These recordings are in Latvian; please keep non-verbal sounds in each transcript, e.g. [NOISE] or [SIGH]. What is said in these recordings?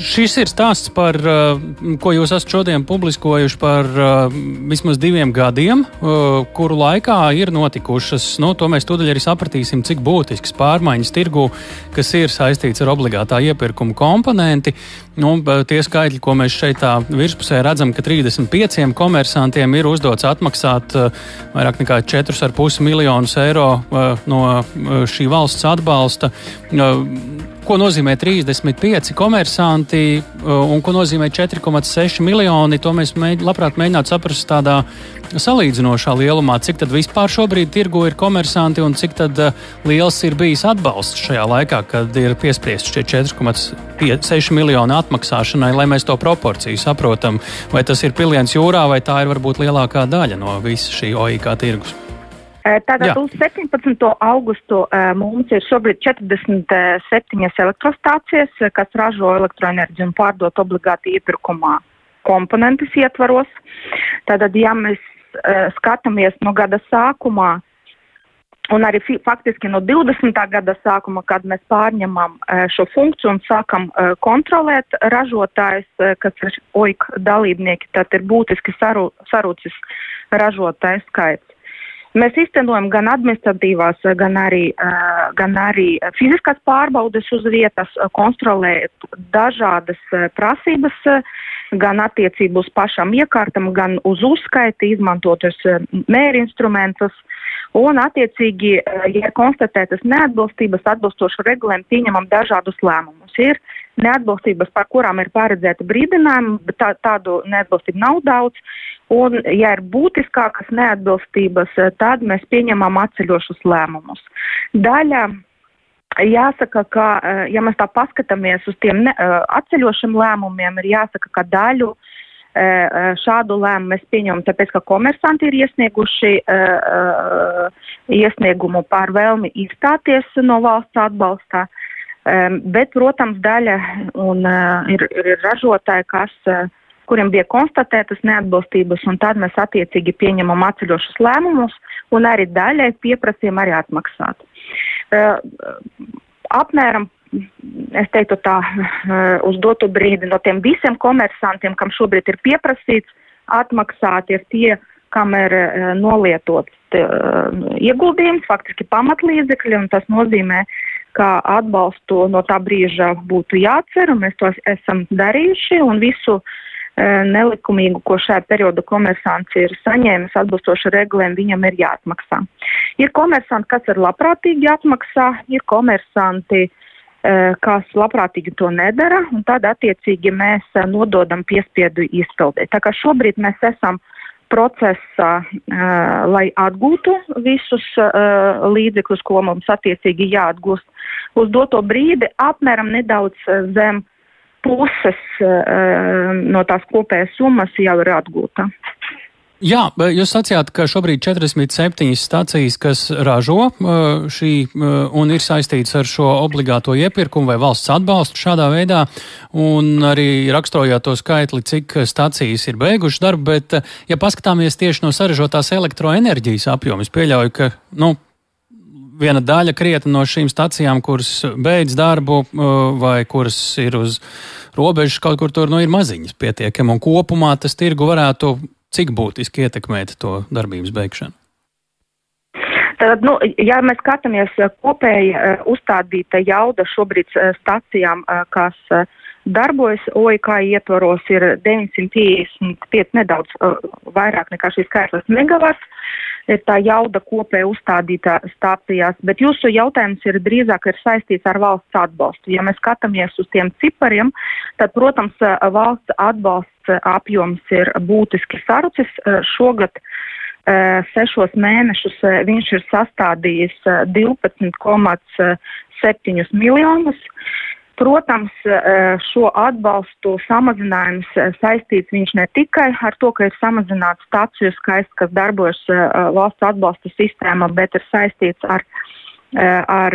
šis ir stāsts par, ko jūs esat šodien publiskojuši par vismaz diviem gadiem, kuru laikā ir notikušas, nu, to mēs tūdaļ arī sapratīsim, cik būtisks pārmaiņas tirgu, kas ir saistīts ar obligātā iepirkuma komponenti. Nu, tie skaitļi, ko mēs šeit virspusē redzam, ka 35 komersantiem ir uzdots atmaksāt vairāk nekā 4,5 miljonus eiro no šī valsts atbalsta ko nozīmē 35 komersanti uh, un ko nozīmē 4,6 miljoni. To mēs mēģ, labprāt mēģinātu saprast tādā salīdzinošā lielumā, cik tad vispār šobrīd tirgu ir komersanti un cik tad, uh, liels ir bijis atbalsts šajā laikā, kad ir piespriezt šie 4,6 miljoni atmaksāšanai, lai mēs to proporciju saprotam. Vai tas ir piliens jūrā, vai tā ir varbūt lielākā daļa no visa šī OIK tirgus? Tātad Jā. uz 17. augustu mums ir šobrīd 47 elektrostācijas, kas ražo elektroenerģiju un pārdot obligāti iepirkumā komponentes ietvaros. Tātad, ja mēs skatāmies no gada sākumā, un arī faktiski no 20. gada sākuma, kad mēs pārņemam šo funkciju un sākam kontrolēt ražotājs, kas ir OIK dalībnieki, tad ir būtiski sarūcis ražotājs skaits. Mēs iztenojam gan administratīvās, gan arī, gan arī fiziskās pārbaudes uz vietas, kontrolējot dažādas prasības, gan attiecību uz pašām iekārtam, gan uz uzskaiti, izmantotus mērinstrumentus. Un, attiecīgi, ja ir konstatētas neatbilstības, atbilstoši regulējumu pieņemam dažādus lēmumus. Ir neatbilstības, par kurām ir paredzēta brīdinājuma, bet tā, tādu neatbilstību nav daudz. Un, ja ir būtiskākas neatbilstības, eh, tad mēs pieņemam atceļošus lēmumus. Daļa Jāsaka, ka, eh, ja mēs tā paskatāmies uz tiem ne, eh, atceļošiem lēmumiem, ir jāsaka, ka daļu šādu lēmumu mēs pieņemam, tāpēc, ka komersanti ir iesnieguši iesniegumu par vēlmi izstāties no valsts atbalstā, bet, protams, daļa un ir, ir ražotāji, kas kuriem bija konstatētas neatbilstības, un tad mēs attiecīgi pieņemam atceļošus lēmumus un arī daļai pieprasījām arī atmaksāt. Uh, apmēram, es teiktu tā, uh, uz dotu brīdi no tiem visiem komersantiem, kam šobrīd ir pieprasīts atmaksāt, ir tie, kam ir uh, nolietots ieguldījums, faktiski pamatlīdzekļi, un tas nozīmē, ka atbalstu no tā brīža būtu jācer, un mēs to esam darījuši, un visu Eh, nelikumīgu, ko šajā periodā komersants ir saņēmis atbilstoši regulējumu, viņam ir jāatmaksā. Ir komersanti, kas ir labprātīgi atmaksā, ir komersanti, eh, kas labprātīgi to nedara, un tad attiecīgi mēs eh, nododam piespiedu izpildē. Tā kā šobrīd mēs esam procesā, uh, lai atgūtu visus līdzekļus, ko mums attiecīgi jāatgūst. Uz doto brīdi apmēram nedaudz zem puses no tās kopējās summas jau ir atgūta. Jā, jūs sacījāt, ka šobrīd 47 stācijas, kas ražo šī un ir saistīts ar šo obligāto iepirkumu vai valsts atbalstu šādā veidā, un arī raksturojāt to skaitli, cik stācijas ir beigušas darbu, bet, ja paskatāmies tieši no saražotās elektroenerģijas apjomu, es pieļauju, ka, nu, viena daļa krietni no šīm stacijām, kuras beidz darbu vai kuras ir uz robežas kaut kur tur, nu, ir maziņas pietiekami, un kopumā tas tirgu varētu cik būtiski ietekmēt to darbības beigšanu. Tad, nu, ja mēs skatāmies kopēji uzstādīta jauda šobrīd stacijām, kas darbojas OIK ietvaros, ir 955 nedaudz vairāk nekā šīs skaitlis megavats ir tā jauda kopēja uzstādītā stācijās, bet jūsu jautājums ir drīzāk ir saistīts ar valsts atbalstu. Ja mēs skatāmies uz tiem cipariem, tad, protams, valsts atbalsts apjoms ir būtiski sarucis. Šogad sešos mēnešus viņš ir sastādījis 12,7 miljonus. Protams, eh, šo atbalstu samazinājums eh, saistīts viņš ne tikai ar to, ka ir samazināts stāciju skaits, kas darbojas eh, valsts atbalsta sistēmā, bet ir saistīts ar, ar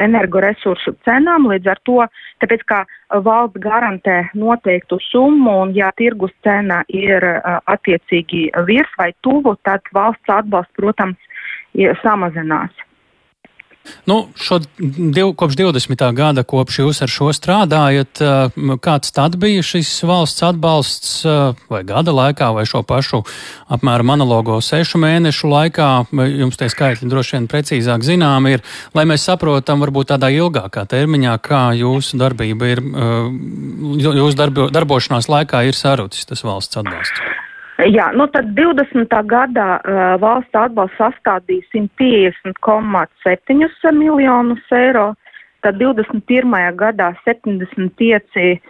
energoresursu cenām. Līdz ar to, tāpēc kā valsts garantē noteiktu summu un ja tirgus cena ir attiecīgi virs vai tuvu, tad valsts atbalsts, protams, samazinās. Nu, šo, div, kopš 20. gada, kopš jūs ar šo strādājat, kāds tad bija šis valsts atbalsts vai gada laikā, vai šo pašu apmēram analogo sešu mēnešu laikā? Jums tie skaitļi droši vien precīzāk zinām ir, lai mēs saprotam varbūt tādā ilgākā termiņā, kā jūsu darbība ir, jūsu darbo, darbošanās laikā ir sarucis tas valsts atbalsts. Jā, nu tad 20. gadā uh, valsts atbalsts sastādīja 150,7 miljonus eiro, tad 21. gadā 75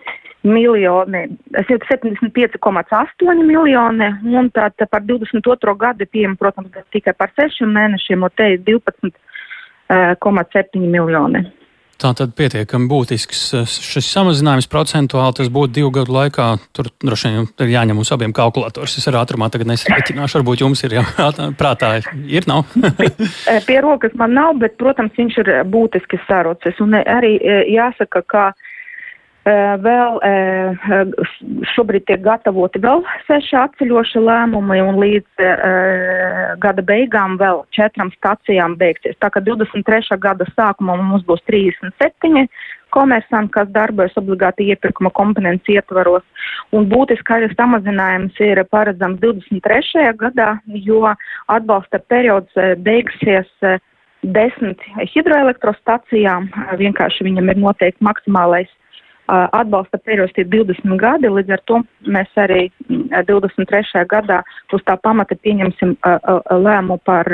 miljoni, 75,8 miljoni, un tad par 22. gadu pieejam, protams, tikai par 6 mēnešiem, un te ir 12,7 miljoni. Tā tad pietiekami būtisks eh, šis samazinājums procentuāli. Tas būtu divu gadu laikā. Tur droši vien ir jāņem mums abiem kalkulators. Es ar ātrumā tagad nesareķināšu. Varbūt jums ir jā, [LAUGHS] prātā. Ir, nav? [LAUGHS] Pie rokas man nav, bet, protams, viņš ir būtiski sarucis. Un arī eh, jāsaka, ka vēl eh, šobrīd tiek gatavoti vēl seši atceļoši lēmumi un līdz eh, gada beigām vēl četrām stacijām beigsies. Tā kā 23. gada sākumā mums būs 37 komersanti, kas darbojas obligāti iepirkuma komponents ietvaros, un būtiskais samazinājums ir paredzams 23. gadā, jo atbalsta periods beigsies desmit hidroelektrostacijām, vienkārši viņam ir noteikti maksimālais atbalsta periods ir 20 gadi, līdz ar to mēs arī 23. gadā uz tā pamata pieņemsim lēmu par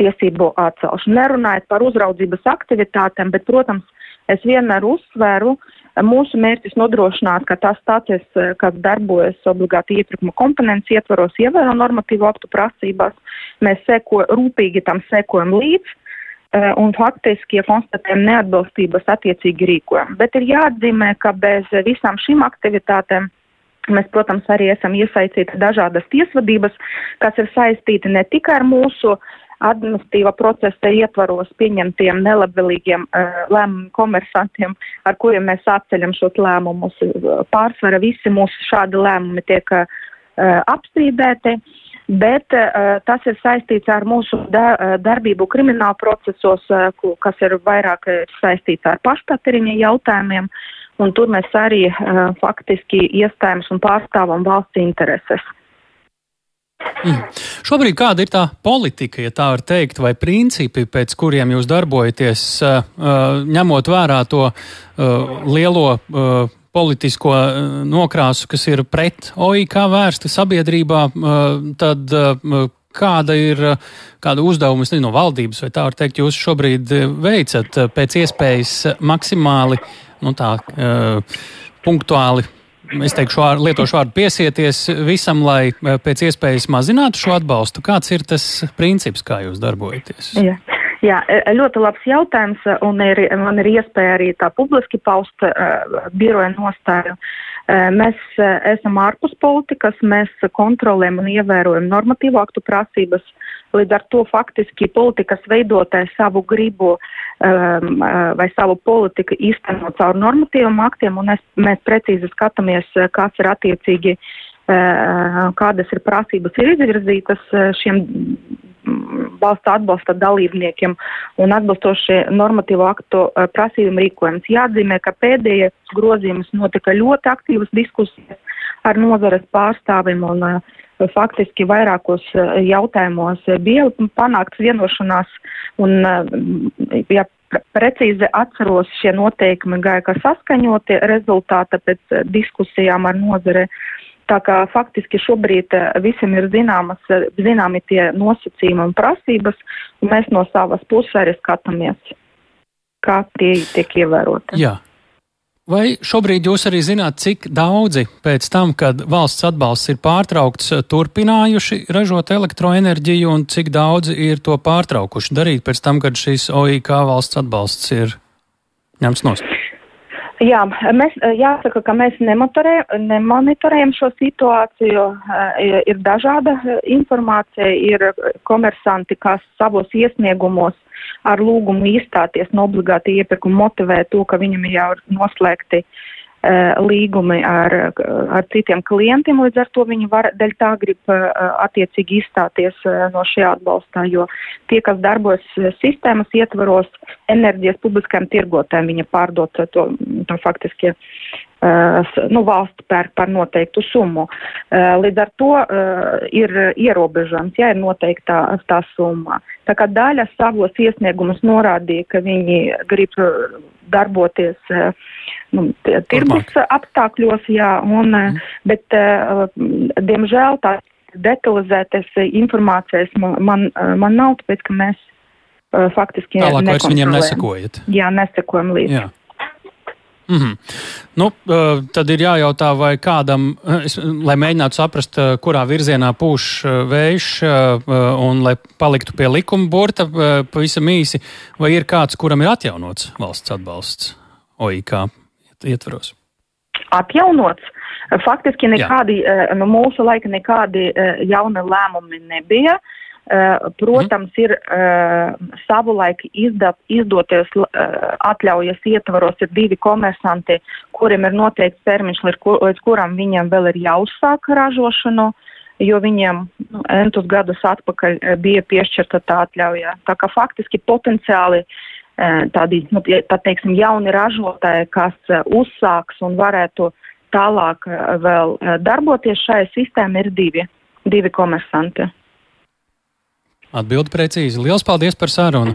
tiesību atcelšanu. Nerunājot par uzraudzības aktivitātēm, bet, protams, es vienmēr uzsveru, mūsu mērķis nodrošināt, ka tās stācijas, kas darbojas obligāti iepirkuma komponents ietvaros, ievēro normatīvu aktu prasībās. Mēs seko, rūpīgi tam sekojam līdzi un faktiski, ja konstatējam neatbilstības, attiecīgi rīkojam. Bet ir jāatzīmē, ka bez visām šīm aktivitātēm mēs, protams, arī esam iesaistīti dažādas tiesvedības, kas ir saistīti ne tikai ar mūsu administratīva procesa ietvaros pieņemtiem nelabvēlīgiem uh, lēmumu komersantiem, ar kuriem mēs atceļam šos lēmumus. Pārsvara visi mūsu šādi lēmumi tiek uh, apstrīdēti. Uh, bet uh, tas ir saistīts ar mūsu da, uh, darbību krimināla procesos, uh, kas ir vairāk saistīts ar pašpatēriņa jautājumiem, un tur mēs arī uh, faktiski iestājam un pārstāvam valsts intereses. Mm. Šobrīd kāda ir tā politika, ja tā var teikt, vai principi, pēc kuriem jūs darbojaties, ņemot vērā to lielo politisko eh, nokrāsu, kas ir pret OIK vērsta sabiedrībā, eh, tad eh, kāda ir kāda uzdevuma nezinu, no valdības, vai tā var teikt, jūs šobrīd veicat pēc iespējas maksimāli, nu tā, punktuāli. Es teikšu, lietošu vārdu piesieties visam, lai pēc iespējas mazinātu šo atbalstu. Kāds ir tas princips, kā jūs darbojaties? Jā. Jā, e, e, ļoti labs jautājums, e, un ir, man ir iespēja arī tā publiski paust uh, biroja nostāju. Uh, mēs uh, esam ārpus politikas, mēs kontrolējam un ievērojam normatīvu aktu prasības, līdz ar to faktiski politikas veidotāji savu gribu um, vai savu politiku īstenot caur normatīviem aktiem, un es, mēs precīzi skatāmies, kāds ir attiecīgi, kādas ir prasības ir izvirzītas šiem valsts atbalsta dalībniekiem un atbilstoši normatīvo aktu eh, prasījumu rīkojums. Jāatzīmē, ka pēdējie grozījums notika ļoti aktīvas diskusijas ar nozares pārstāvim un uh, faktiski vairākos uh, jautājumos bija panākts vienošanās un, uh, ja precīzi atceros, šie noteikumi gāja kā saskaņoti rezultāta pēc diskusijām ar nozare. Tā kā faktiski šobrīd eh, visiem ir zināmas, eh, zināmi tie nosacījumi un prasības, un mēs no savas puses arī skatāmies, kā tie tiek ievēroti. Jā. Vai šobrīd jūs arī zināt, cik daudzi pēc tam, kad valsts atbalsts ir pārtraukts, turpinājuši ražot elektroenerģiju un cik daudzi ir to pārtraukuši darīt pēc tam, kad šis OIK valsts atbalsts ir ņemts nost? Jā, mēs, jāsaka, ka mēs nemonitorējam šo situāciju. Ir dažāda informācija, ir komersanti, kas savos iesniegumos ar lūgumu izstāties no obligāti iepirkuma motivē to, ka viņam jau ir noslēgti līgumi ar, ar citiem klientiem, līdz ar to viņi var, dēļ tā grib attiecīgi izstāties no šī atbalstā, jo tie, kas darbojas sistēmas ietvaros enerģijas publiskajiem tirgotēm, viņa pārdot to, to faktiski nu, valsts pērk par noteiktu summu. Līdz ar to ir ierobežams, ja ir noteikta tā summa. Tā kā daļa savos iesniegumus norādīja, ka viņi grib darboties nu, tirgus apstākļos, jā, un, mm. bet, diemžēl, tā detalizētas informācijas man, man, man nav, tāpēc, ka mēs faktiski Tālāk vairs viņiem nesakojat. Jā, nesakojam līdzi. Jā. Mm -hmm. nu, tad ir jājautā, vai kādam, es, lai mēģinātu saprast, kurā virzienā pūš vējš, un lai paliktu pie likuma burta pavisam īsi, vai ir kāds, kuram ir atjaunots valsts atbalsts OIK ietvaros? Atjaunots. Faktiski nekādi, Jā. no mūsu laika nekādi jauni lēmumi nebija. Uh, Eh, protams, ir savulaik izdat, izdoties atļaujas ietvaros ir divi komersanti, kuriem ir noteikts termiņš, līdz kuram viņiem vēl ir jāuzsāk ražošanu, jo viņiem nu, entus gadus atpakaļ bija piešķirta tā atļauja. Tā kā faktiski potenciāli tādi, nu, tā teiksim, jauni ražotāji, kas uzsāks un varētu tālāk vēl darboties šajā sistēmā, ir divi, divi komersanti. Atbildi precīzi. Lielas paldies par sarunu!